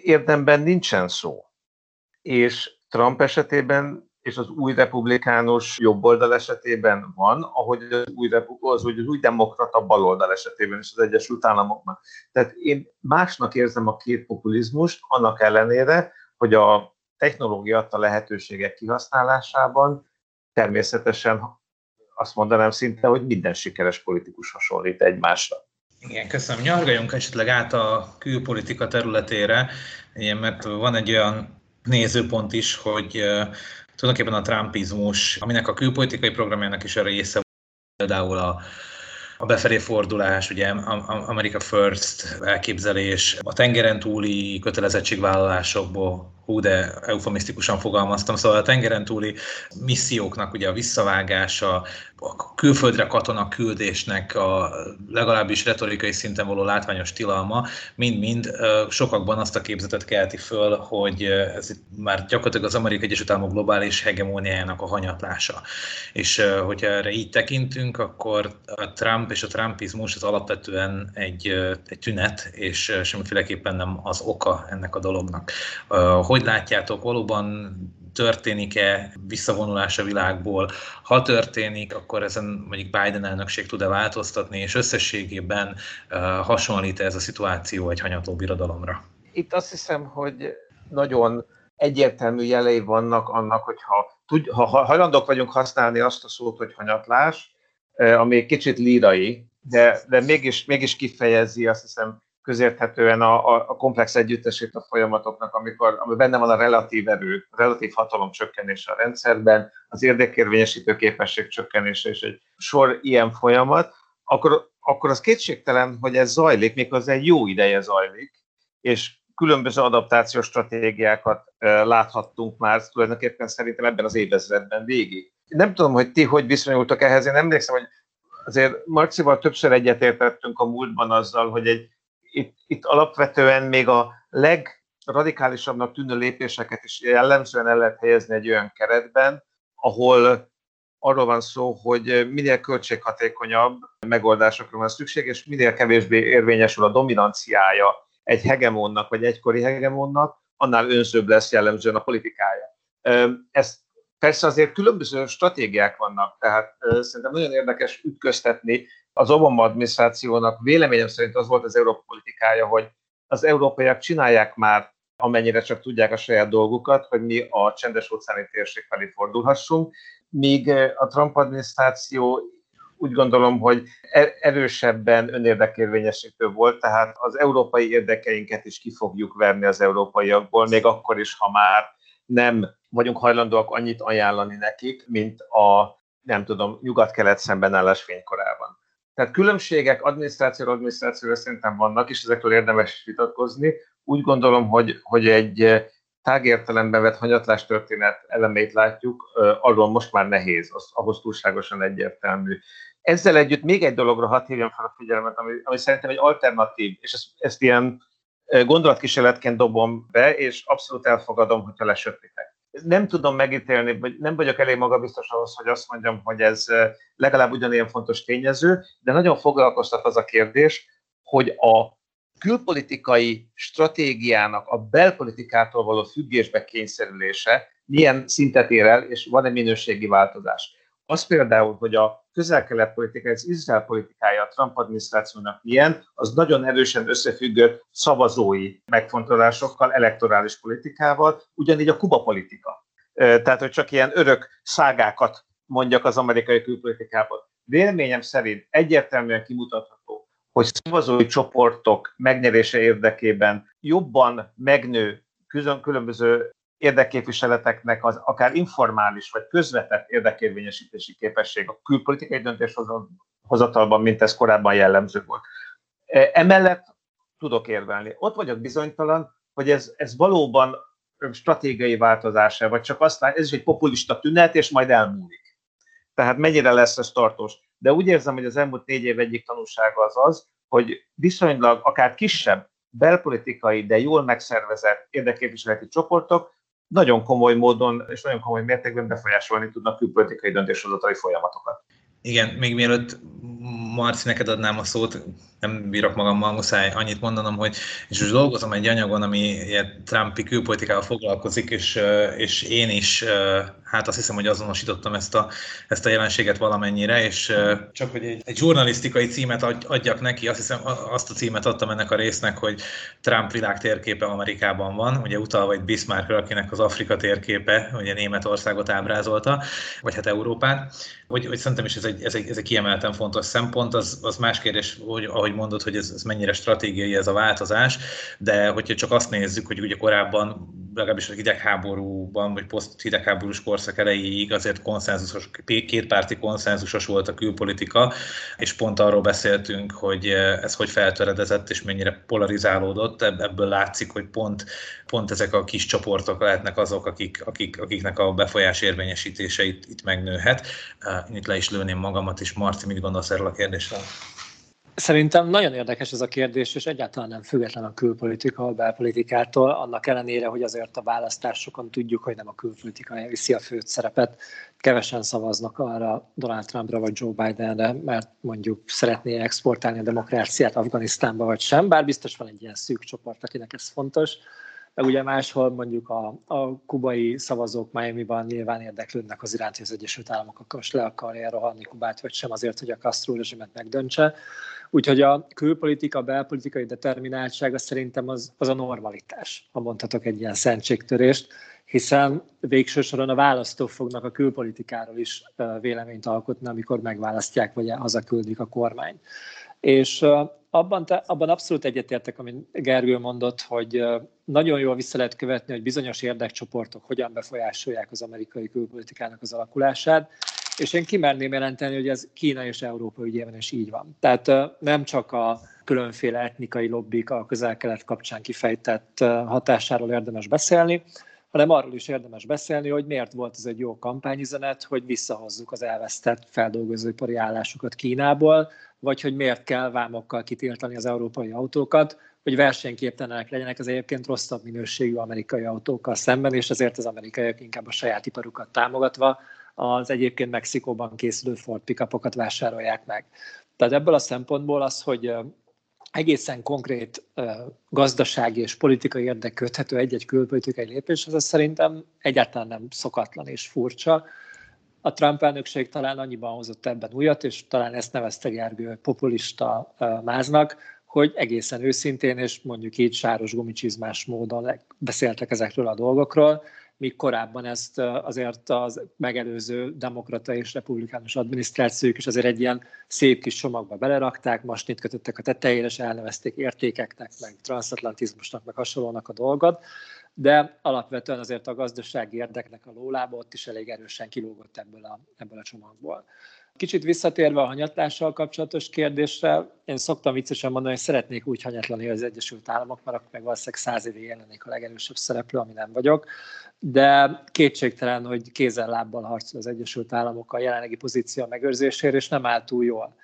érdemben nincsen szó. És Trump esetében és az új republikánus jobboldal esetében van, ahogy az új, az, az új demokrata baloldal esetében is az Egyesült Államoknak. Tehát én másnak érzem a két populizmust, annak ellenére, hogy a technológia adta lehetőségek kihasználásában természetesen azt mondanám szinte, hogy minden sikeres politikus hasonlít egymásra. Igen, köszönöm. Nyargaljunk esetleg át a külpolitika területére, mert van egy olyan nézőpont is, hogy tulajdonképpen a trumpizmus, aminek a külpolitikai programjának is a része, például a a befelé fordulás, ugye America First elképzelés, a tengeren túli kötelezettségvállalásokból hú, de eufemisztikusan fogalmaztam, szóval a tengeren túli misszióknak ugye a visszavágása, a külföldre katona küldésnek a legalábbis retorikai szinten való látványos tilalma, mind-mind sokakban azt a képzetet kelti föl, hogy ez már gyakorlatilag az Amerikai Egyesült Államok globális hegemóniájának a hanyatlása. És hogyha erre így tekintünk, akkor a Trump és a trumpizmus az alapvetően egy, egy tünet, és semmiféleképpen nem az oka ennek a dolognak. Hogy látjátok, valóban történik-e visszavonulás a világból? Ha történik, akkor ezen mondjuk Biden elnökség tud-e változtatni, és összességében uh, hasonlít ez a szituáció egy hanyatló birodalomra? Itt azt hiszem, hogy nagyon egyértelmű jelei vannak annak, hogyha tud, ha hajlandók vagyunk használni azt a szót, hogy hanyatlás, ami kicsit lírai, de, de mégis, mégis kifejezi azt hiszem közérthetően a, a, a komplex együttesét a folyamatoknak, amikor, ami benne van a relatív erő, a relatív hatalom csökkenése a rendszerben, az érdekérvényesítő képesség csökkenése és egy sor ilyen folyamat, akkor, akkor az kétségtelen, hogy ez zajlik, méghozzá egy jó ideje zajlik, és különböző adaptációs stratégiákat láthattunk már tulajdonképpen szerintem ebben az évezredben végig. Nem tudom, hogy ti hogy viszonyultak ehhez, én emlékszem, hogy azért Marcival többször egyetértettünk a múltban azzal, hogy egy itt, itt alapvetően még a legradikálisabbnak tűnő lépéseket is jellemzően el lehet helyezni egy olyan keretben, ahol arról van szó, hogy minél költséghatékonyabb megoldásokra van szükség, és minél kevésbé érvényesül a dominanciája egy hegemonnak, vagy egykori hegemonnak, annál önzőbb lesz jellemzően a politikája. Ez persze azért különböző stratégiák vannak, tehát szerintem nagyon érdekes ütköztetni az Obama adminisztrációnak véleményem szerint az volt az Európa politikája, hogy az európaiak csinálják már amennyire csak tudják a saját dolgukat, hogy mi a csendes óceáni térség felé fordulhassunk, míg a Trump adminisztráció úgy gondolom, hogy e- erősebben önérdekérvényesítő volt, tehát az európai érdekeinket is ki fogjuk verni az európaiakból, még akkor is, ha már nem vagyunk hajlandóak annyit ajánlani nekik, mint a nem tudom, nyugat-kelet szembenállás fénykorában. Tehát különbségek adminisztrációra adminisztrációra szerintem vannak, és ezekről érdemes vitatkozni. Úgy gondolom, hogy, hogy egy eh, tágértelemben vett hanyatlás történet elemeit látjuk, eh, arról most már nehéz, az, ahhoz túlságosan egyértelmű. Ezzel együtt még egy dologra hadd hívjam fel a figyelmet, ami, ami szerintem egy alternatív, és ezt, ezt ilyen Gondolatkísérletként dobom be, és abszolút elfogadom, hogyha lesöpítek. Nem tudom megítélni, vagy nem vagyok elég magabiztos ahhoz, hogy azt mondjam, hogy ez legalább ugyanilyen fontos tényező, de nagyon foglalkoztat az a kérdés, hogy a külpolitikai stratégiának a belpolitikától való függésbe kényszerülése milyen szintet ér el, és van-e minőségi változás. Az például, hogy a közel-kelet politika, az Izrael politikája a Trump adminisztrációnak milyen, az nagyon erősen összefüggött szavazói megfontolásokkal, elektorális politikával, ugyanígy a Kuba politika. Tehát, hogy csak ilyen örök szágákat mondjak az amerikai külpolitikából. Véleményem szerint egyértelműen kimutatható, hogy szavazói csoportok megnyerése érdekében jobban megnő különböző érdekképviseleteknek az akár informális vagy közvetett érdekérvényesítési képesség a külpolitikai döntéshozatalban, mint ez korábban jellemző volt. E, emellett tudok érvelni. Ott vagyok bizonytalan, hogy ez, ez valóban stratégiai változása, vagy csak aztán ez is egy populista tünet, és majd elmúlik. Tehát mennyire lesz ez tartós. De úgy érzem, hogy az elmúlt négy év egyik tanulsága az az, hogy viszonylag akár kisebb belpolitikai, de jól megszervezett érdekképviseleti csoportok nagyon komoly módon és nagyon komoly mértékben befolyásolni tudnak külpolitikai döntéshozatali folyamatokat. Igen, még mielőtt Marci, neked adnám a szót, nem bírok magammal, muszáj annyit mondanom, hogy és most dolgozom egy anyagon, ami ilyen Trumpi külpolitikával foglalkozik, és, és én is, hát azt hiszem, hogy azonosítottam ezt a, ezt a jelenséget valamennyire, és csak hogy egy, egy žurnalisztikai címet adjak neki, azt hiszem azt a címet adtam ennek a résznek, hogy Trump világ térképe Amerikában van, ugye utalva egy Bismarckra, akinek az Afrika térképe, ugye Németországot ábrázolta, vagy hát Európát, hogy, hogy szerintem is ez egy, ez egy, ez egy kiemelten fontos szempont, az, az más kérdés, hogy ahogy mondod, hogy ez, ez mennyire stratégiai ez a változás, de hogyha csak azt nézzük, hogy ugye korábban legalábbis a hidegháborúban, vagy poszt-hidegháborús korszak elejéig azért konszenzusos, kétpárti konszenzusos volt a külpolitika, és pont arról beszéltünk, hogy ez hogy feltöredezett, és mennyire polarizálódott. Ebből látszik, hogy pont, pont ezek a kis csoportok lehetnek azok, akik, akik, akiknek a befolyás érvényesítése itt, itt megnőhet. Én itt le is lőném magamat, és Marci, mit gondolsz erről a kérdésről? Szerintem nagyon érdekes ez a kérdés, és egyáltalán nem független a külpolitika, a belpolitikától, annak ellenére, hogy azért a választásokon tudjuk, hogy nem a külpolitika viszi a főt szerepet. Kevesen szavaznak arra Donald Trumpra vagy Joe Bidenre, mert mondjuk szeretné exportálni a demokráciát Afganisztánba vagy sem, bár biztos van egy ilyen szűk csoport, akinek ez fontos meg ugye máshol mondjuk a, a kubai szavazók Miami-ban nyilván érdeklődnek az iránt, hogy az Egyesült Államok akkor le akarja rohanni Kubát, vagy sem azért, hogy a Castro rezsimet megdöntse. Úgyhogy a külpolitika, a belpolitikai determináltsága szerintem az, az a normalitás, ha mondhatok egy ilyen szentségtörést, hiszen végső soron a választók fognak a külpolitikáról is véleményt alkotni, amikor megválasztják, vagy hazaküldik a kormány. És abban, te, abban abszolút egyetértek, amit Gergő mondott, hogy nagyon jól vissza lehet követni, hogy bizonyos érdekcsoportok hogyan befolyásolják az amerikai külpolitikának az alakulását, és én kimerném jelenteni, hogy ez Kína és Európa ügyében is így van. Tehát nem csak a különféle etnikai lobbik a közel-kelet kapcsán kifejtett hatásáról érdemes beszélni, hanem arról is érdemes beszélni, hogy miért volt ez egy jó kampányüzenet, hogy visszahozzuk az elvesztett feldolgozóipari állásokat Kínából, vagy hogy miért kell vámokkal kitiltani az európai autókat, hogy versenyképtelenek legyenek az egyébként rosszabb minőségű amerikai autókkal szemben, és ezért az amerikaiak inkább a saját iparukat támogatva az egyébként Mexikóban készülő Ford pickupokat vásárolják meg. Tehát ebből a szempontból az, hogy egészen konkrét gazdasági és politikai érdek köthető egy-egy külpolitikai lépés, az szerintem egyáltalán nem szokatlan és furcsa. A Trump elnökség talán annyiban hozott ebben újat, és talán ezt nevezte Gergő populista máznak, hogy egészen őszintén és mondjuk így sáros gumicsizmás módon beszéltek ezekről a dolgokról, míg korábban ezt azért az megelőző demokrata és republikánus adminisztrációk is azért egy ilyen szép kis csomagba belerakták, most kötöttek a tetejére, és elnevezték értékeknek, meg transatlantizmusnak, meg hasonlónak a dolgot, de alapvetően azért a gazdasági érdeknek a lólába ott is elég erősen kilógott ebből a, ebből a csomagból. Kicsit visszatérve a hanyatlással kapcsolatos kérdésre, én szoktam viccesen mondani, hogy szeretnék úgy hanyatlani az Egyesült Államok, mert akkor meg valószínűleg száz évig jelenik a legerősebb szereplő, ami nem vagyok. De kétségtelen, hogy kézzel-lábbal harcol az Egyesült Államok a jelenlegi pozíció megőrzésére, és nem áll túl jól.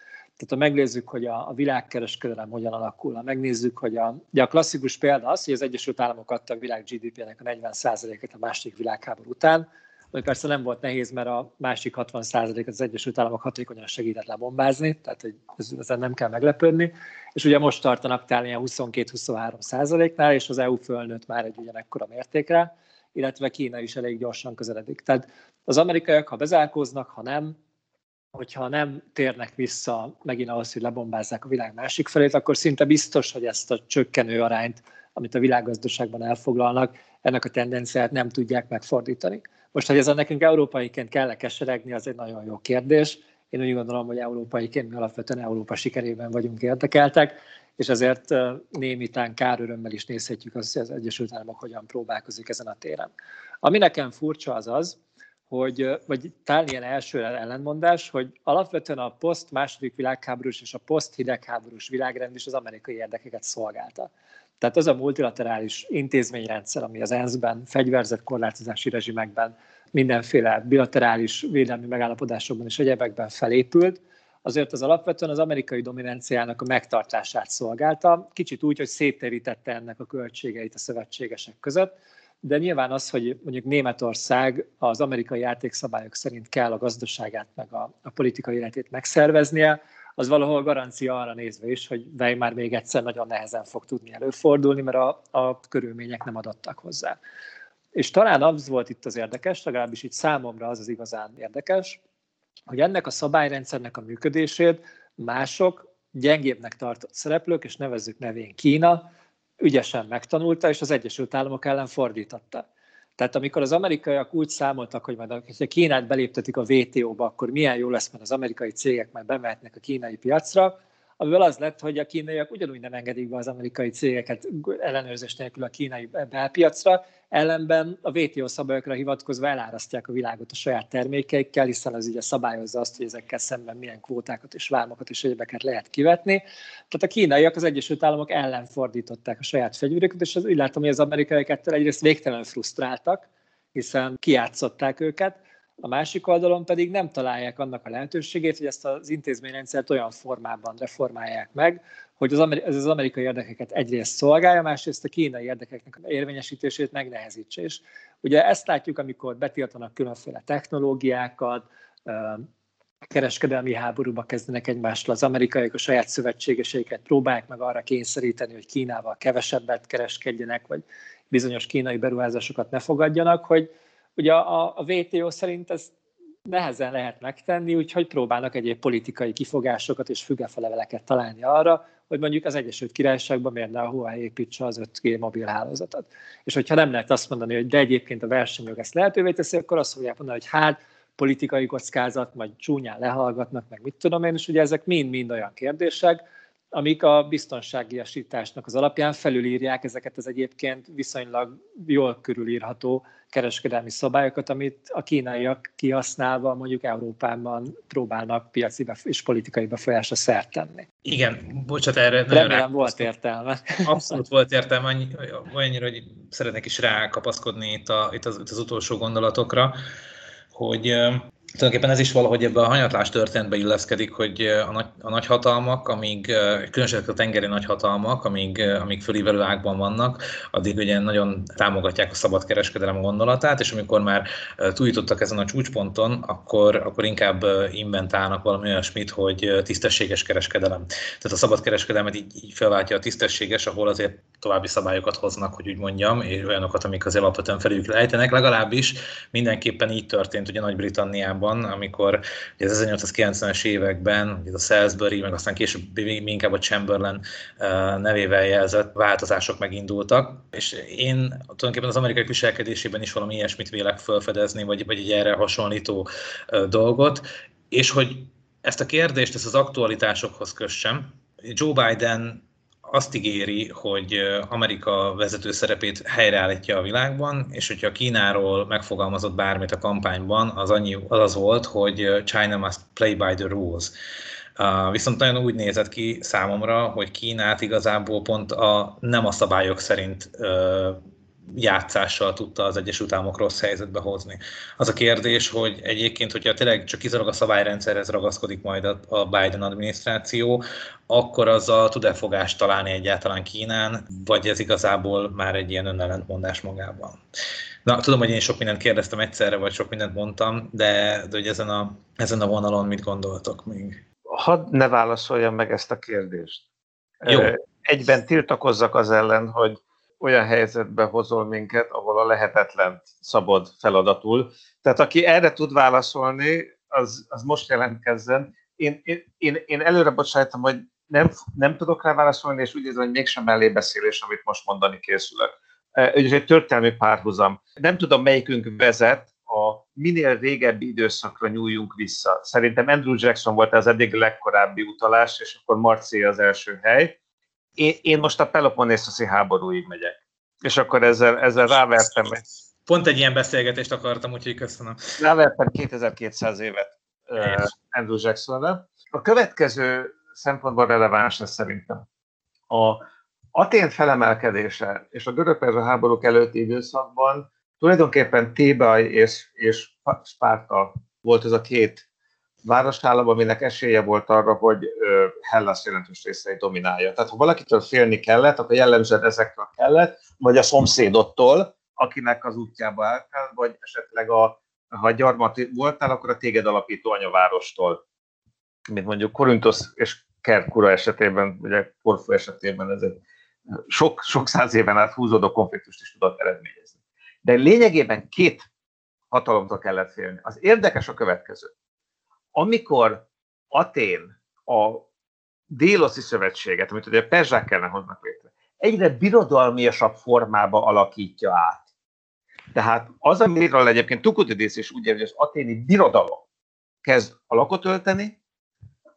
Tehát ha megnézzük, hogy a, a világkereskedelem hogyan alakul, ha megnézzük, hogy a, ugye a klasszikus példa az, hogy az Egyesült Államok adta a világ GDP-nek a 40%-et a második világháború után, ami persze nem volt nehéz, mert a másik 60%-et az Egyesült Államok hatékonyan segített lebombázni, tehát hogy ezen nem kell meglepődni. És ugye most tartanak tál ilyen 22-23%-nál, és az EU fölnőtt már egy ugyanekkora mértékre, illetve Kína is elég gyorsan közeledik. Tehát az amerikaiak, ha bezárkóznak, ha nem, hogyha nem térnek vissza megint ahhoz, hogy lebombázzák a világ másik felét, akkor szinte biztos, hogy ezt a csökkenő arányt, amit a világgazdaságban elfoglalnak, ennek a tendenciát nem tudják megfordítani. Most, hogy ezen nekünk európaiként kell keseregni, az egy nagyon jó kérdés. Én úgy gondolom, hogy európaiként mi alapvetően Európa sikerében vagyunk érdekeltek, és ezért némitán kárörömmel is nézhetjük azt, hogy az Egyesült Államok hogyan próbálkozik ezen a téren. Ami nekem furcsa az az, hogy, vagy talán ilyen első ellenmondás, hogy alapvetően a poszt második világháborús és a poszt hidegháborús világrend is az amerikai érdekeket szolgálta. Tehát az a multilaterális intézményrendszer, ami az ENSZ-ben, fegyverzett korlátozási rezsimekben, mindenféle bilaterális védelmi megállapodásokban és egyebekben felépült, azért az alapvetően az amerikai dominanciának a megtartását szolgálta, kicsit úgy, hogy széttérítette ennek a költségeit a szövetségesek között, de nyilván az, hogy mondjuk Németország az amerikai játékszabályok szerint kell a gazdaságát meg a, a politikai életét megszerveznie, az valahol garancia arra nézve is, hogy Weimar még egyszer nagyon nehezen fog tudni előfordulni, mert a, a körülmények nem adottak hozzá. És talán az volt itt az érdekes, legalábbis itt számomra az az igazán érdekes, hogy ennek a szabályrendszernek a működését mások gyengébbnek tartott szereplők, és nevezzük nevén Kína, ügyesen megtanulta, és az Egyesült Államok ellen fordította. Tehát amikor az amerikaiak úgy számoltak, hogy majd ha Kínát beléptetik a WTO-ba, akkor milyen jó lesz, mert az amerikai cégek már bemehetnek a kínai piacra, amiből az lett, hogy a kínaiak ugyanúgy nem engedik be az amerikai cégeket ellenőrzés nélkül a kínai belpiacra, ellenben a WTO szabályokra hivatkozva elárasztják a világot a saját termékeikkel, hiszen az ugye szabályozza azt, hogy ezekkel szemben milyen kvótákat és vámokat és egyebeket lehet kivetni. Tehát a kínaiak az Egyesült Államok ellen fordították a saját fegyverüket, és az úgy látom, hogy az amerikaiak ettől egyrészt végtelen frusztráltak, hiszen kiátszották őket, a másik oldalon pedig nem találják annak a lehetőségét, hogy ezt az intézményrendszert olyan formában reformálják meg, hogy az, ez az amerikai érdekeket egyrészt szolgálja, másrészt a kínai érdekeknek érvényesítését megnehezítse. És ugye ezt látjuk, amikor betiltanak különféle technológiákat, kereskedelmi háborúba kezdenek egymással, az amerikaiak a saját szövetségeseiket próbálják meg arra kényszeríteni, hogy Kínával kevesebbet kereskedjenek, vagy bizonyos kínai beruházásokat ne fogadjanak, hogy Ugye a, a WTO szerint ez nehezen lehet megtenni, úgyhogy próbálnak egyéb politikai kifogásokat és fügefeleveleket találni arra, hogy mondjuk az Egyesült Királyságban miért ne a Huawei építse az 5G mobilhálózatot. És hogyha nem lehet azt mondani, hogy de egyébként a versenyjog ezt lehetővé teszi, akkor azt fogják mondani, hogy hát politikai kockázat, majd csúnyán lehallgatnak, meg mit tudom én, és ugye ezek mind-mind olyan kérdések, amik a biztonságiasításnak az alapján felülírják ezeket az egyébként viszonylag jól körülírható kereskedelmi szabályokat, amit a kínaiak kihasználva mondjuk Európában próbálnak piaci és politikai befolyásra szert tenni. Igen, bocsát, erre Remélem volt értelme. Abszolút volt értelme, olyannyira, hogy szeretnék is rákapaszkodni itt, a, itt, az, itt az utolsó gondolatokra, hogy tulajdonképpen ez is valahogy ebbe a hanyatlás történetbe illeszkedik, hogy a, nagy, a nagyhatalmak, amíg, különösen a tengeri nagyhatalmak, amíg, amíg fölívelő ágban vannak, addig ugye nagyon támogatják a szabad kereskedelem gondolatát, és amikor már túljutottak ezen a csúcsponton, akkor, akkor inkább inventálnak valami olyasmit, hogy tisztességes kereskedelem. Tehát a szabad kereskedelmet így, így felváltja a tisztességes, ahol azért további szabályokat hoznak, hogy úgy mondjam, és olyanokat, amik azért alapvetően felüljük lejtenek. Legalábbis mindenképpen így történt ugye Nagy-Britanniában amikor az 1890-es években a Salisbury, meg aztán később még inkább a Chamberlain nevével jelzett változások megindultak, és én tulajdonképpen az amerikai viselkedésében is valami ilyesmit vélek felfedezni, vagy, vagy egy erre hasonlító dolgot, és hogy ezt a kérdést, ezt az aktualitásokhoz kössem, Joe Biden azt ígéri, hogy Amerika vezető szerepét helyreállítja a világban, és hogyha Kínáról megfogalmazott bármit a kampányban, az, annyi, az az volt, hogy China must play by the rules. Viszont nagyon úgy nézett ki számomra, hogy Kínát igazából pont a, nem a szabályok szerint játszással tudta az Egyesült Államok rossz helyzetbe hozni. Az a kérdés, hogy egyébként, hogyha tényleg csak kizárólag a szabályrendszerhez ragaszkodik majd a Biden adminisztráció, akkor azzal tud-e fogást találni egyáltalán Kínán, vagy ez igazából már egy ilyen önellentmondás magában? Na, tudom, hogy én sok mindent kérdeztem egyszerre, vagy sok mindent mondtam, de, de hogy ezen a, ezen a vonalon mit gondoltok még? Hadd ne válaszoljam meg ezt a kérdést. Jó. Egyben tiltakozzak az ellen, hogy olyan helyzetbe hozol minket, ahol a lehetetlen szabad feladatul. Tehát aki erre tud válaszolni, az, az most jelentkezzen. Én, én, én, előre bocsájtom, hogy nem, nem tudok rá válaszolni, és úgy érzem, hogy mégsem mellébeszélés, amit most mondani készülök. Ez egy történelmi párhuzam. Nem tudom, melyikünk vezet, a minél régebbi időszakra nyúljunk vissza. Szerintem Andrew Jackson volt az eddig legkorábbi utalás, és akkor Marci az első hely én, én most a Peloponnészoszi háborúig megyek. És akkor ezzel, ezzel rávertem. Pont egy ilyen beszélgetést akartam, úgyhogy köszönöm. Rávertem 2200 évet uh, Andrew Jacksonra. A következő szempontból releváns lesz szerintem. A Atén felemelkedése és a görög háborúk előtti időszakban tulajdonképpen Tébaj és, és Spárta volt ez a két városállam, aminek esélye volt arra, hogy Hellas jelentős részeit dominálja. Tehát ha valakitől félni kellett, akkor jellemzően ezektől kellett, vagy a szomszédottól, akinek az útjába állt, vagy esetleg a, ha gyarmat voltál, akkor a téged alapító anyavárostól, mint mondjuk Korintos és Kerkura esetében, ugye Korfu esetében ez egy sok, sok száz éven át húzódó konfliktust is tudott eredményezni. De lényegében két hatalomtól kellett félni. Az érdekes a következő amikor Atén a Déloszi Szövetséget, amit ugye a perzsák kellene hoznak létre, egyre birodalmiasabb formába alakítja át. Tehát az, amiről egyébként Tukutidész is úgy hogy az aténi birodalom kezd alakot ölteni,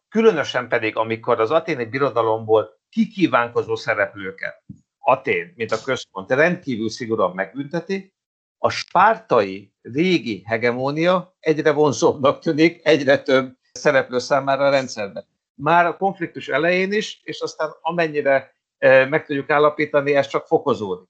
különösen pedig, amikor az aténi birodalomból kikívánkozó szereplőket Atén, mint a központ rendkívül szigorúan megbünteti, a spártai régi hegemónia egyre vonzóbbnak tűnik, egyre több szereplő számára a rendszerben. Már a konfliktus elején is, és aztán amennyire e, meg tudjuk állapítani, ez csak fokozódik.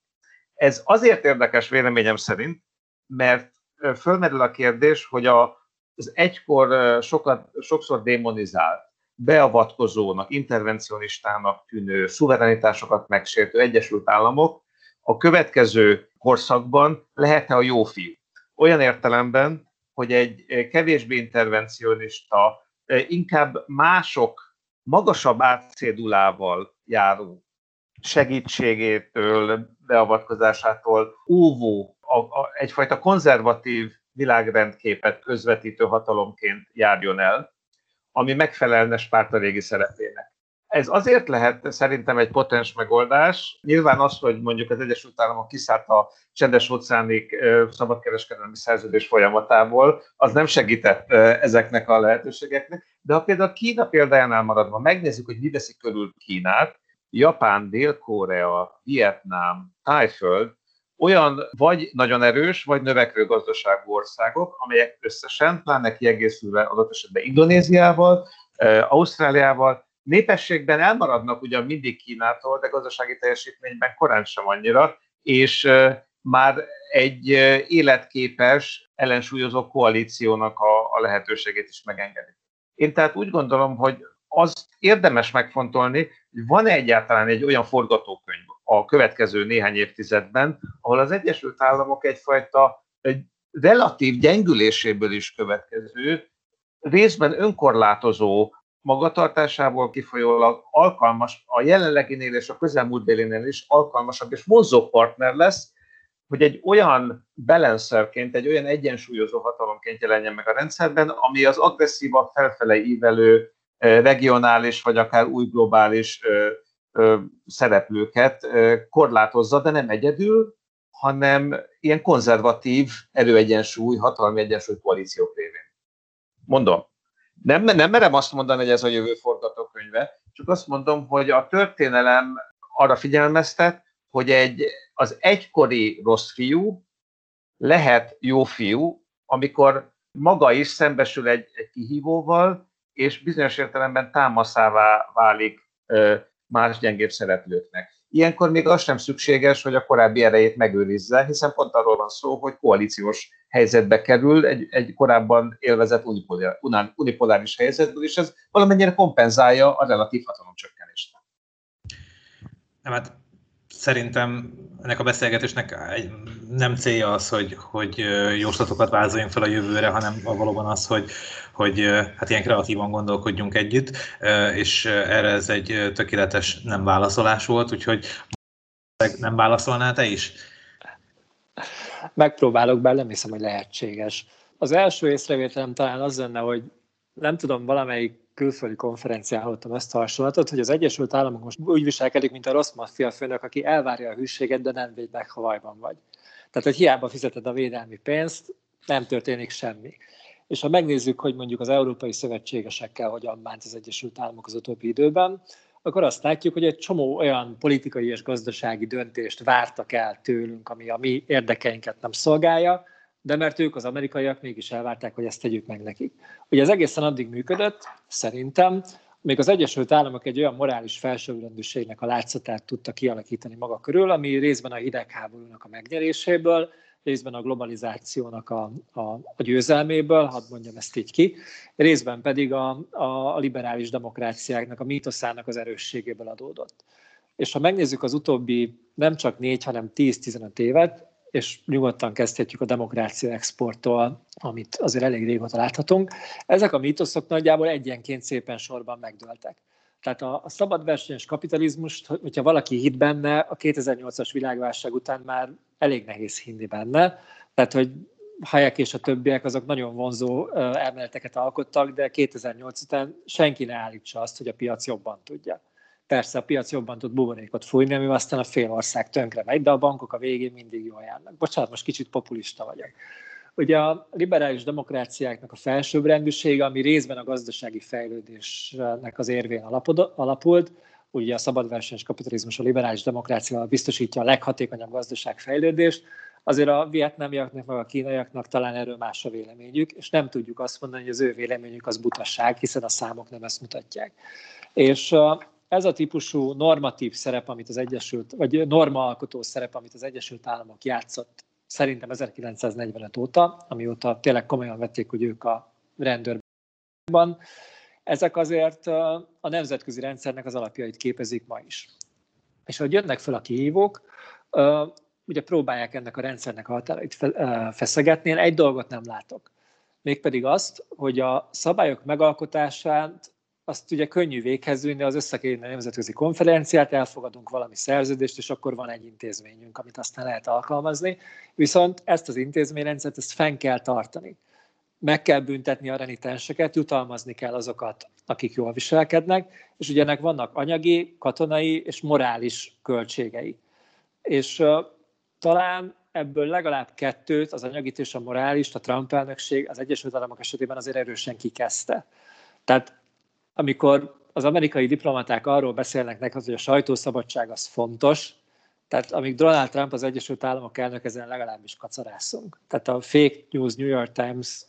Ez azért érdekes véleményem szerint, mert e, fölmerül a kérdés, hogy a, az egykor e, sokat, sokszor démonizált, beavatkozónak, intervencionistának tűnő, szuverenitásokat megsértő Egyesült Államok a következő korszakban lehet-e a jó fiú. Olyan értelemben, hogy egy eh, kevésbé intervencionista, eh, inkább mások magasabb átszédulával járó segítségétől, beavatkozásától óvó, a, a, egyfajta konzervatív világrendképet közvetítő hatalomként járjon el, ami megfelelne Spárta régi szerepének. Ez azért lehet szerintem egy potens megoldás. Nyilván az, hogy mondjuk az Egyesült Államok kiszállt a csendes óceáni szabadkereskedelmi szerződés folyamatából, az nem segített ezeknek a lehetőségeknek. De ha például Kína példájánál maradva megnézzük, hogy mi veszi körül Kínát, Japán, Dél-Korea, Vietnám, Tájföld, olyan vagy nagyon erős, vagy növekvő gazdaságú országok, amelyek összesen, pláne kiegészülve adott esetben Indonéziával, Ausztráliával Népességben elmaradnak ugyan mindig Kínától, de gazdasági teljesítményben korán sem annyira, és már egy életképes, ellensúlyozó koalíciónak a, a lehetőségét is megengedi. Én tehát úgy gondolom, hogy az érdemes megfontolni, hogy van-e egyáltalán egy olyan forgatókönyv a következő néhány évtizedben, ahol az Egyesült Államok egyfajta egy relatív gyengüléséből is következő, részben önkorlátozó magatartásából kifolyólag alkalmas, a jelenleginél és a közelmúltbélinél is alkalmasabb és vonzó partner lesz, hogy egy olyan balancerként, egy olyan egyensúlyozó hatalomként jelenjen meg a rendszerben, ami az agresszívabb, felfele ívelő regionális vagy akár új globális szereplőket korlátozza, de nem egyedül, hanem ilyen konzervatív erőegyensúly, hatalmi egyensúly koalíciók révén. Mondom, nem, nem merem azt mondani, hogy ez a jövő forgatókönyve, csak azt mondom, hogy a történelem arra figyelmeztet, hogy egy, az egykori rossz fiú lehet jó fiú, amikor maga is szembesül egy, egy kihívóval, és bizonyos értelemben támaszává válik más gyengébb szereplőknek. Ilyenkor még az sem szükséges, hogy a korábbi erejét megőrizze, hiszen pont arról van szó, hogy koalíciós helyzetbe kerül egy, egy korábban élvezett unipoláris helyzetből, és ez valamennyire kompenzálja a relatív hatalomcsökkenést. Nem, hát szerintem ennek a beszélgetésnek nem célja az, hogy, hogy jóslatokat vázoljunk fel a jövőre, hanem valóban az, hogy, hogy hát ilyen kreatívan gondolkodjunk együtt, és erre ez egy tökéletes nem válaszolás volt, úgyhogy nem válaszolnál te is? Megpróbálok bele, nem hiszem, hogy lehetséges. Az első észrevételem talán az lenne, hogy nem tudom, valamelyik külföldi konferencián hallottam ezt a hasonlatot, hogy az Egyesült Államok most úgy viselkedik, mint a rossz maffia főnök, aki elvárja a hűséget, de nem véd meg, ha vagy. Tehát, hogy hiába fizeted a védelmi pénzt, nem történik semmi. És ha megnézzük, hogy mondjuk az európai szövetségesekkel hogyan bánt az Egyesült Államok az utóbbi időben, akkor azt látjuk, hogy egy csomó olyan politikai és gazdasági döntést vártak el tőlünk, ami a mi érdekeinket nem szolgálja, de mert ők az amerikaiak mégis elvárták, hogy ezt tegyük meg nekik. Ugye ez egészen addig működött, szerintem, még az Egyesült Államok egy olyan morális felsőbbrendűségnek a látszatát tudta kialakítani maga körül, ami részben a hidegháborúnak a megnyeréséből, részben a globalizációnak a, a, a győzelméből, hadd mondjam ezt így ki, részben pedig a, a, liberális demokráciáknak, a mítoszának az erősségéből adódott. És ha megnézzük az utóbbi nem csak négy, hanem 10-15 évet, és nyugodtan kezdhetjük a demokrácia exporttól, amit azért elég régóta láthatunk. Ezek a mítoszok nagyjából egyenként szépen sorban megdőltek. Tehát a, a szabad versenyes kapitalizmust, hogyha valaki hit benne, a 2008-as világválság után már elég nehéz hinni benne. Tehát, hogy Hayek és a többiek azok nagyon vonzó elméleteket alkottak, de 2008 után senki ne állítsa azt, hogy a piac jobban tudja. Persze a piac jobban tud buborékot fújni, ami aztán a fél ország tönkre megy, de a bankok a végén mindig jól járnak. Bocsánat, most kicsit populista vagyok. Ugye a liberális demokráciáknak a felsőbbrendűsége, ami részben a gazdasági fejlődésnek az érvén alapult, ugye a szabadversenys kapitalizmus a liberális demokrácia biztosítja a leghatékonyabb gazdaságfejlődést, azért a vietnámiaknak, meg a kínaiaknak talán erről más a véleményük, és nem tudjuk azt mondani, hogy az ő véleményük az butasság, hiszen a számok nem ezt mutatják. És ez a típusú normatív szerep, amit az Egyesült, vagy normaalkotó szerep, amit az Egyesült Államok játszott szerintem 1945 óta, amióta tényleg komolyan vették, hogy ők a rendőrben, ezek azért a nemzetközi rendszernek az alapjait képezik ma is. És hogy jönnek fel a kihívók, ugye próbálják ennek a rendszernek a határait feszegetni, én egy dolgot nem látok. Mégpedig azt, hogy a szabályok megalkotását azt ugye könnyű véghez vinni, az összekérni a nemzetközi konferenciát, elfogadunk valami szerződést, és akkor van egy intézményünk, amit aztán lehet alkalmazni. Viszont ezt az intézményrendszert, ezt fenn kell tartani. Meg kell büntetni a renitenseket, jutalmazni kell azokat, akik jól viselkednek, és ugye ennek vannak anyagi, katonai és morális költségei. És talán ebből legalább kettőt, az anyagit és a morális, a Trump elnökség az Egyesült Államok esetében azért erősen kikezdte. Tehát amikor az amerikai diplomaták arról beszélnek nekik, hogy a sajtószabadság az fontos, tehát amíg Donald Trump az Egyesült Államok elnök, ezen legalábbis kacarászunk. Tehát a Fake News New York Times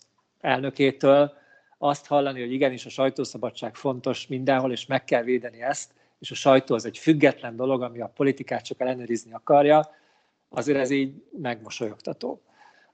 elnökétől azt hallani, hogy igenis a sajtószabadság fontos mindenhol, és meg kell védeni ezt, és a sajtó az egy független dolog, ami a politikát csak ellenőrizni akarja, azért ez így megmosolyogtató.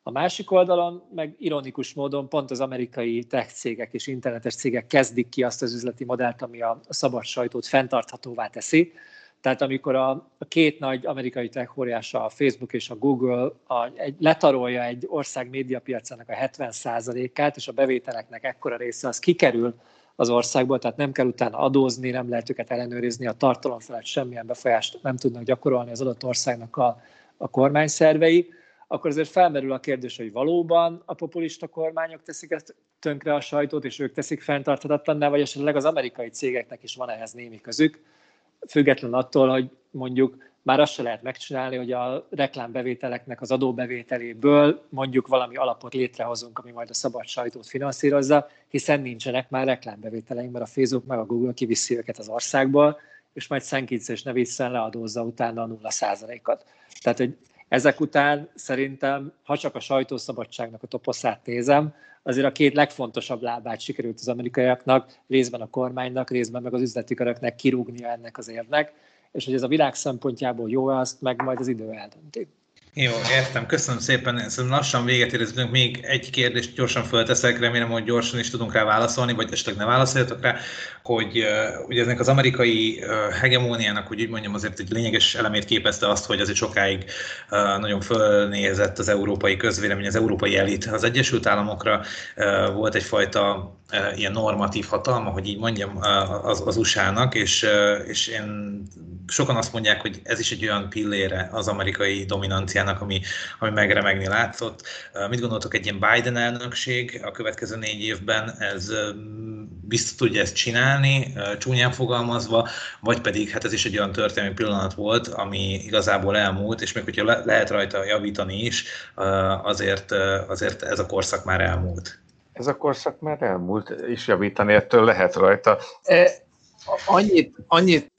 A másik oldalon meg ironikus módon pont az amerikai tech cégek és internetes cégek kezdik ki azt az üzleti modellt, ami a szabad sajtót fenntarthatóvá teszi. Tehát amikor a, a két nagy amerikai tech óriása, a Facebook és a Google a, egy, letarolja egy ország médiapiacának a 70%-át, és a bevételeknek ekkora része az kikerül az országból, tehát nem kell utána adózni, nem lehet őket ellenőrizni, a tartalom felett semmilyen befolyást nem tudnak gyakorolni az adott országnak a, a kormányszervei, akkor azért felmerül a kérdés, hogy valóban a populista kormányok teszik ezt tönkre a sajtót, és ők teszik fenntarthatatlanná, vagy esetleg az amerikai cégeknek is van ehhez némi közük, független attól, hogy mondjuk már azt se lehet megcsinálni, hogy a reklámbevételeknek az adóbevételéből mondjuk valami alapot létrehozunk, ami majd a szabad sajtót finanszírozza, hiszen nincsenek már reklámbevételeink, mert a Facebook meg a Google kiviszi őket az országból, és majd szenkítsz és ne visszen leadózza utána a nulla százalékot. Tehát, hogy Ezek után szerintem, ha csak a sajtószabadságnak a toposzát nézem, azért a két legfontosabb lábát sikerült az amerikaiaknak, részben a kormánynak, részben meg az üzleti köröknek kirúgnia ennek az érnek, és hogy ez a világ szempontjából jó, azt meg majd az idő eldönti. Jó, értem, köszönöm szépen. Szerintem lassan véget érezünk. Még egy kérdést gyorsan fölteszek, remélem, hogy gyorsan is tudunk rá válaszolni, vagy esetleg ne válaszoljatok rá, hogy ugye ennek az amerikai hegemóniának, hogy úgy mondjam, azért egy lényeges elemét képezte azt, hogy azért sokáig nagyon fölnézett az európai közvélemény, az európai elit az Egyesült Államokra. Volt egyfajta ilyen normatív hatalma, hogy így mondjam, az, az USA-nak, és, és én, sokan azt mondják, hogy ez is egy olyan pillére az amerikai dominanciának, tendenciának, ami, ami megremegni látszott. Mit gondoltok egy ilyen Biden elnökség a következő négy évben, ez biztos tudja ezt csinálni, csúnyán fogalmazva, vagy pedig hát ez is egy olyan történelmi pillanat volt, ami igazából elmúlt, és még hogyha le, lehet rajta javítani is, azért, azért ez a korszak már elmúlt. Ez a korszak már elmúlt, és javítani ettől lehet rajta. E, annyit, annyit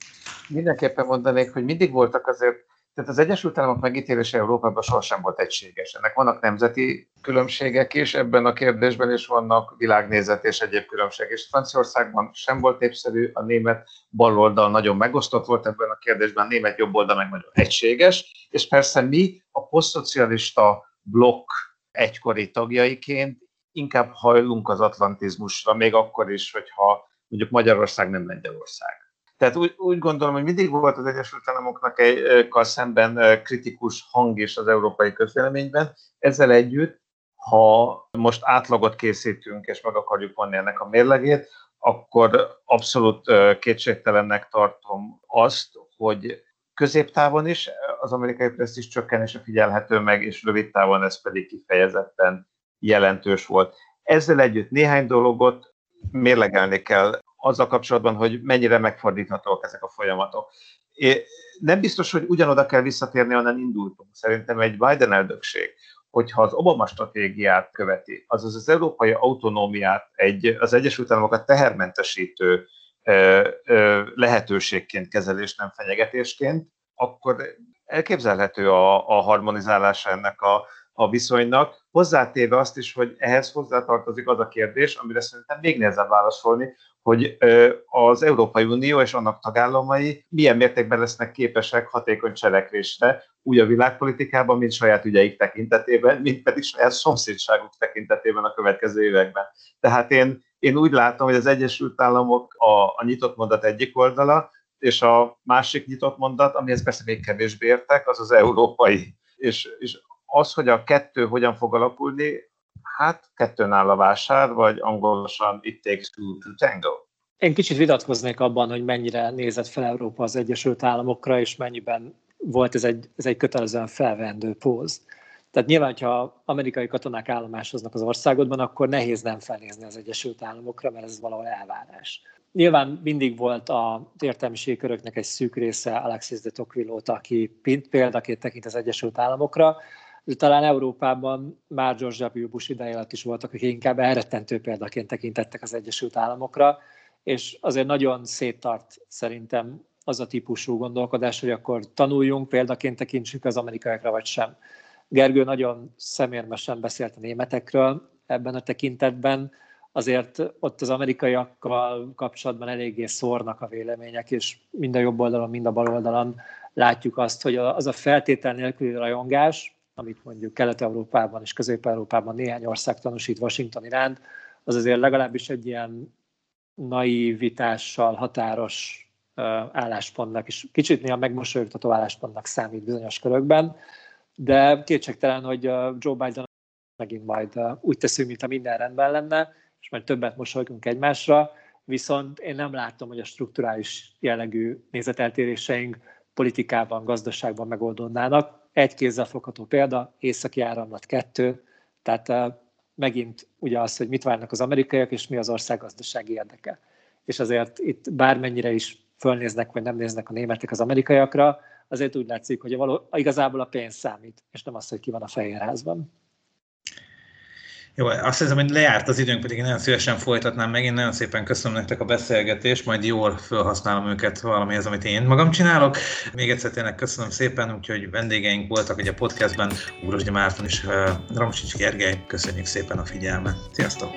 mindenképpen mondanék, hogy mindig voltak azért tehát az Egyesült Államok megítélése Európában sohasem volt egységes. Ennek vannak nemzeti különbségek is ebben a kérdésben, és vannak világnézet és egyéb különbségek. És Franciaországban sem volt népszerű, a német baloldal nagyon megosztott volt ebben a kérdésben, a német jobboldal meg nagyon egységes, és persze mi a posztszocialista blokk egykori tagjaiként inkább hajlunk az atlantizmusra, még akkor is, hogyha mondjuk Magyarország nem Lengyelország. Tehát úgy, úgy gondolom, hogy mindig volt az Egyesült Államoknak egy szemben kritikus hang is az európai közvéleményben. Ezzel együtt, ha most átlagot készítünk, és meg akarjuk vonni ennek a mérlegét, akkor abszolút kétségtelennek tartom azt, hogy középtávon is az amerikai presztis csökkenése figyelhető meg, és rövid távon ez pedig kifejezetten jelentős volt. Ezzel együtt néhány dologot mérlegelni kell azzal kapcsolatban, hogy mennyire megfordíthatóak ezek a folyamatok. É, nem biztos, hogy ugyanoda kell visszatérni, onnan indultunk. Szerintem egy Biden elnökség, hogyha az Obama stratégiát követi, azaz az európai autonómiát egy, az Egyesült Államokat tehermentesítő ö, ö, lehetőségként kezelés, nem fenyegetésként, akkor elképzelhető a, a harmonizálása ennek a, a viszonynak, hozzátéve azt is, hogy ehhez hozzátartozik az a kérdés, amire szerintem még nehezebb válaszolni, hogy az Európai Unió és annak tagállamai milyen mértékben lesznek képesek hatékony cselekvésre, úgy a világpolitikában, mint saját ügyeik tekintetében, mint pedig saját szomszédságuk tekintetében a következő években. Tehát én, én úgy látom, hogy az Egyesült Államok a, a nyitott mondat egyik oldala, és a másik nyitott mondat, amihez persze még kevésbé értek, az az európai. És, és az, hogy a kettő hogyan fog alakulni, hát kettőn áll a vásár, vagy angolosan it takes two to tango. Én kicsit vitatkoznék abban, hogy mennyire nézett fel Európa az Egyesült Államokra, és mennyiben volt ez egy, ez egy kötelezően felvendő póz. Tehát nyilván, ha amerikai katonák állomásoznak az országodban, akkor nehéz nem felnézni az Egyesült Államokra, mert ez valahol elvárás. Nyilván mindig volt a értelmiségi köröknek egy szűk része Alexis de tocqueville aki példaként tekint az Egyesült Államokra, de talán Európában már George W. Bush ideje alatt is voltak, akik inkább elrettentő példaként tekintettek az Egyesült Államokra, és azért nagyon széttart szerintem az a típusú gondolkodás, hogy akkor tanuljunk, példaként tekintsük az amerikaiakra, vagy sem. Gergő nagyon szemérmesen beszélt a németekről ebben a tekintetben, azért ott az amerikaiakkal kapcsolatban eléggé szórnak a vélemények, és mind a jobb oldalon, mind a bal oldalon látjuk azt, hogy az a feltétel nélküli rajongás, amit mondjuk Kelet-Európában és Közép-Európában néhány ország tanúsít Washington iránt, az azért legalábbis egy ilyen naivitással határos álláspontnak, és kicsit néha megmosolyogtató álláspontnak számít bizonyos körökben, de kétségtelen, hogy Joe Biden megint majd úgy teszünk, mint a minden rendben lenne, és majd többet mosolygunk egymásra, viszont én nem látom, hogy a strukturális jellegű nézeteltéréseink politikában, gazdaságban megoldódnának egy kézzel fogható példa, északi áramlat kettő, tehát megint ugye az, hogy mit várnak az amerikaiak, és mi az ország gazdasági érdeke. És azért itt bármennyire is fölnéznek, vagy nem néznek a németek az amerikaiakra, azért úgy látszik, hogy a való, igazából a pénz számít, és nem az, hogy ki van a fehérházban. Jó, azt hiszem, hogy lejárt az időnk, pedig én nagyon szívesen folytatnám meg. Én nagyon szépen köszönöm nektek a beszélgetést, majd jól felhasználom őket valamihez, amit én magam csinálok. Még egyszer tényleg köszönöm szépen, úgyhogy vendégeink voltak ugye a podcastben, Úrosdi Márton és uh, Ramsics Gergely. Köszönjük szépen a figyelmet. Sziasztok!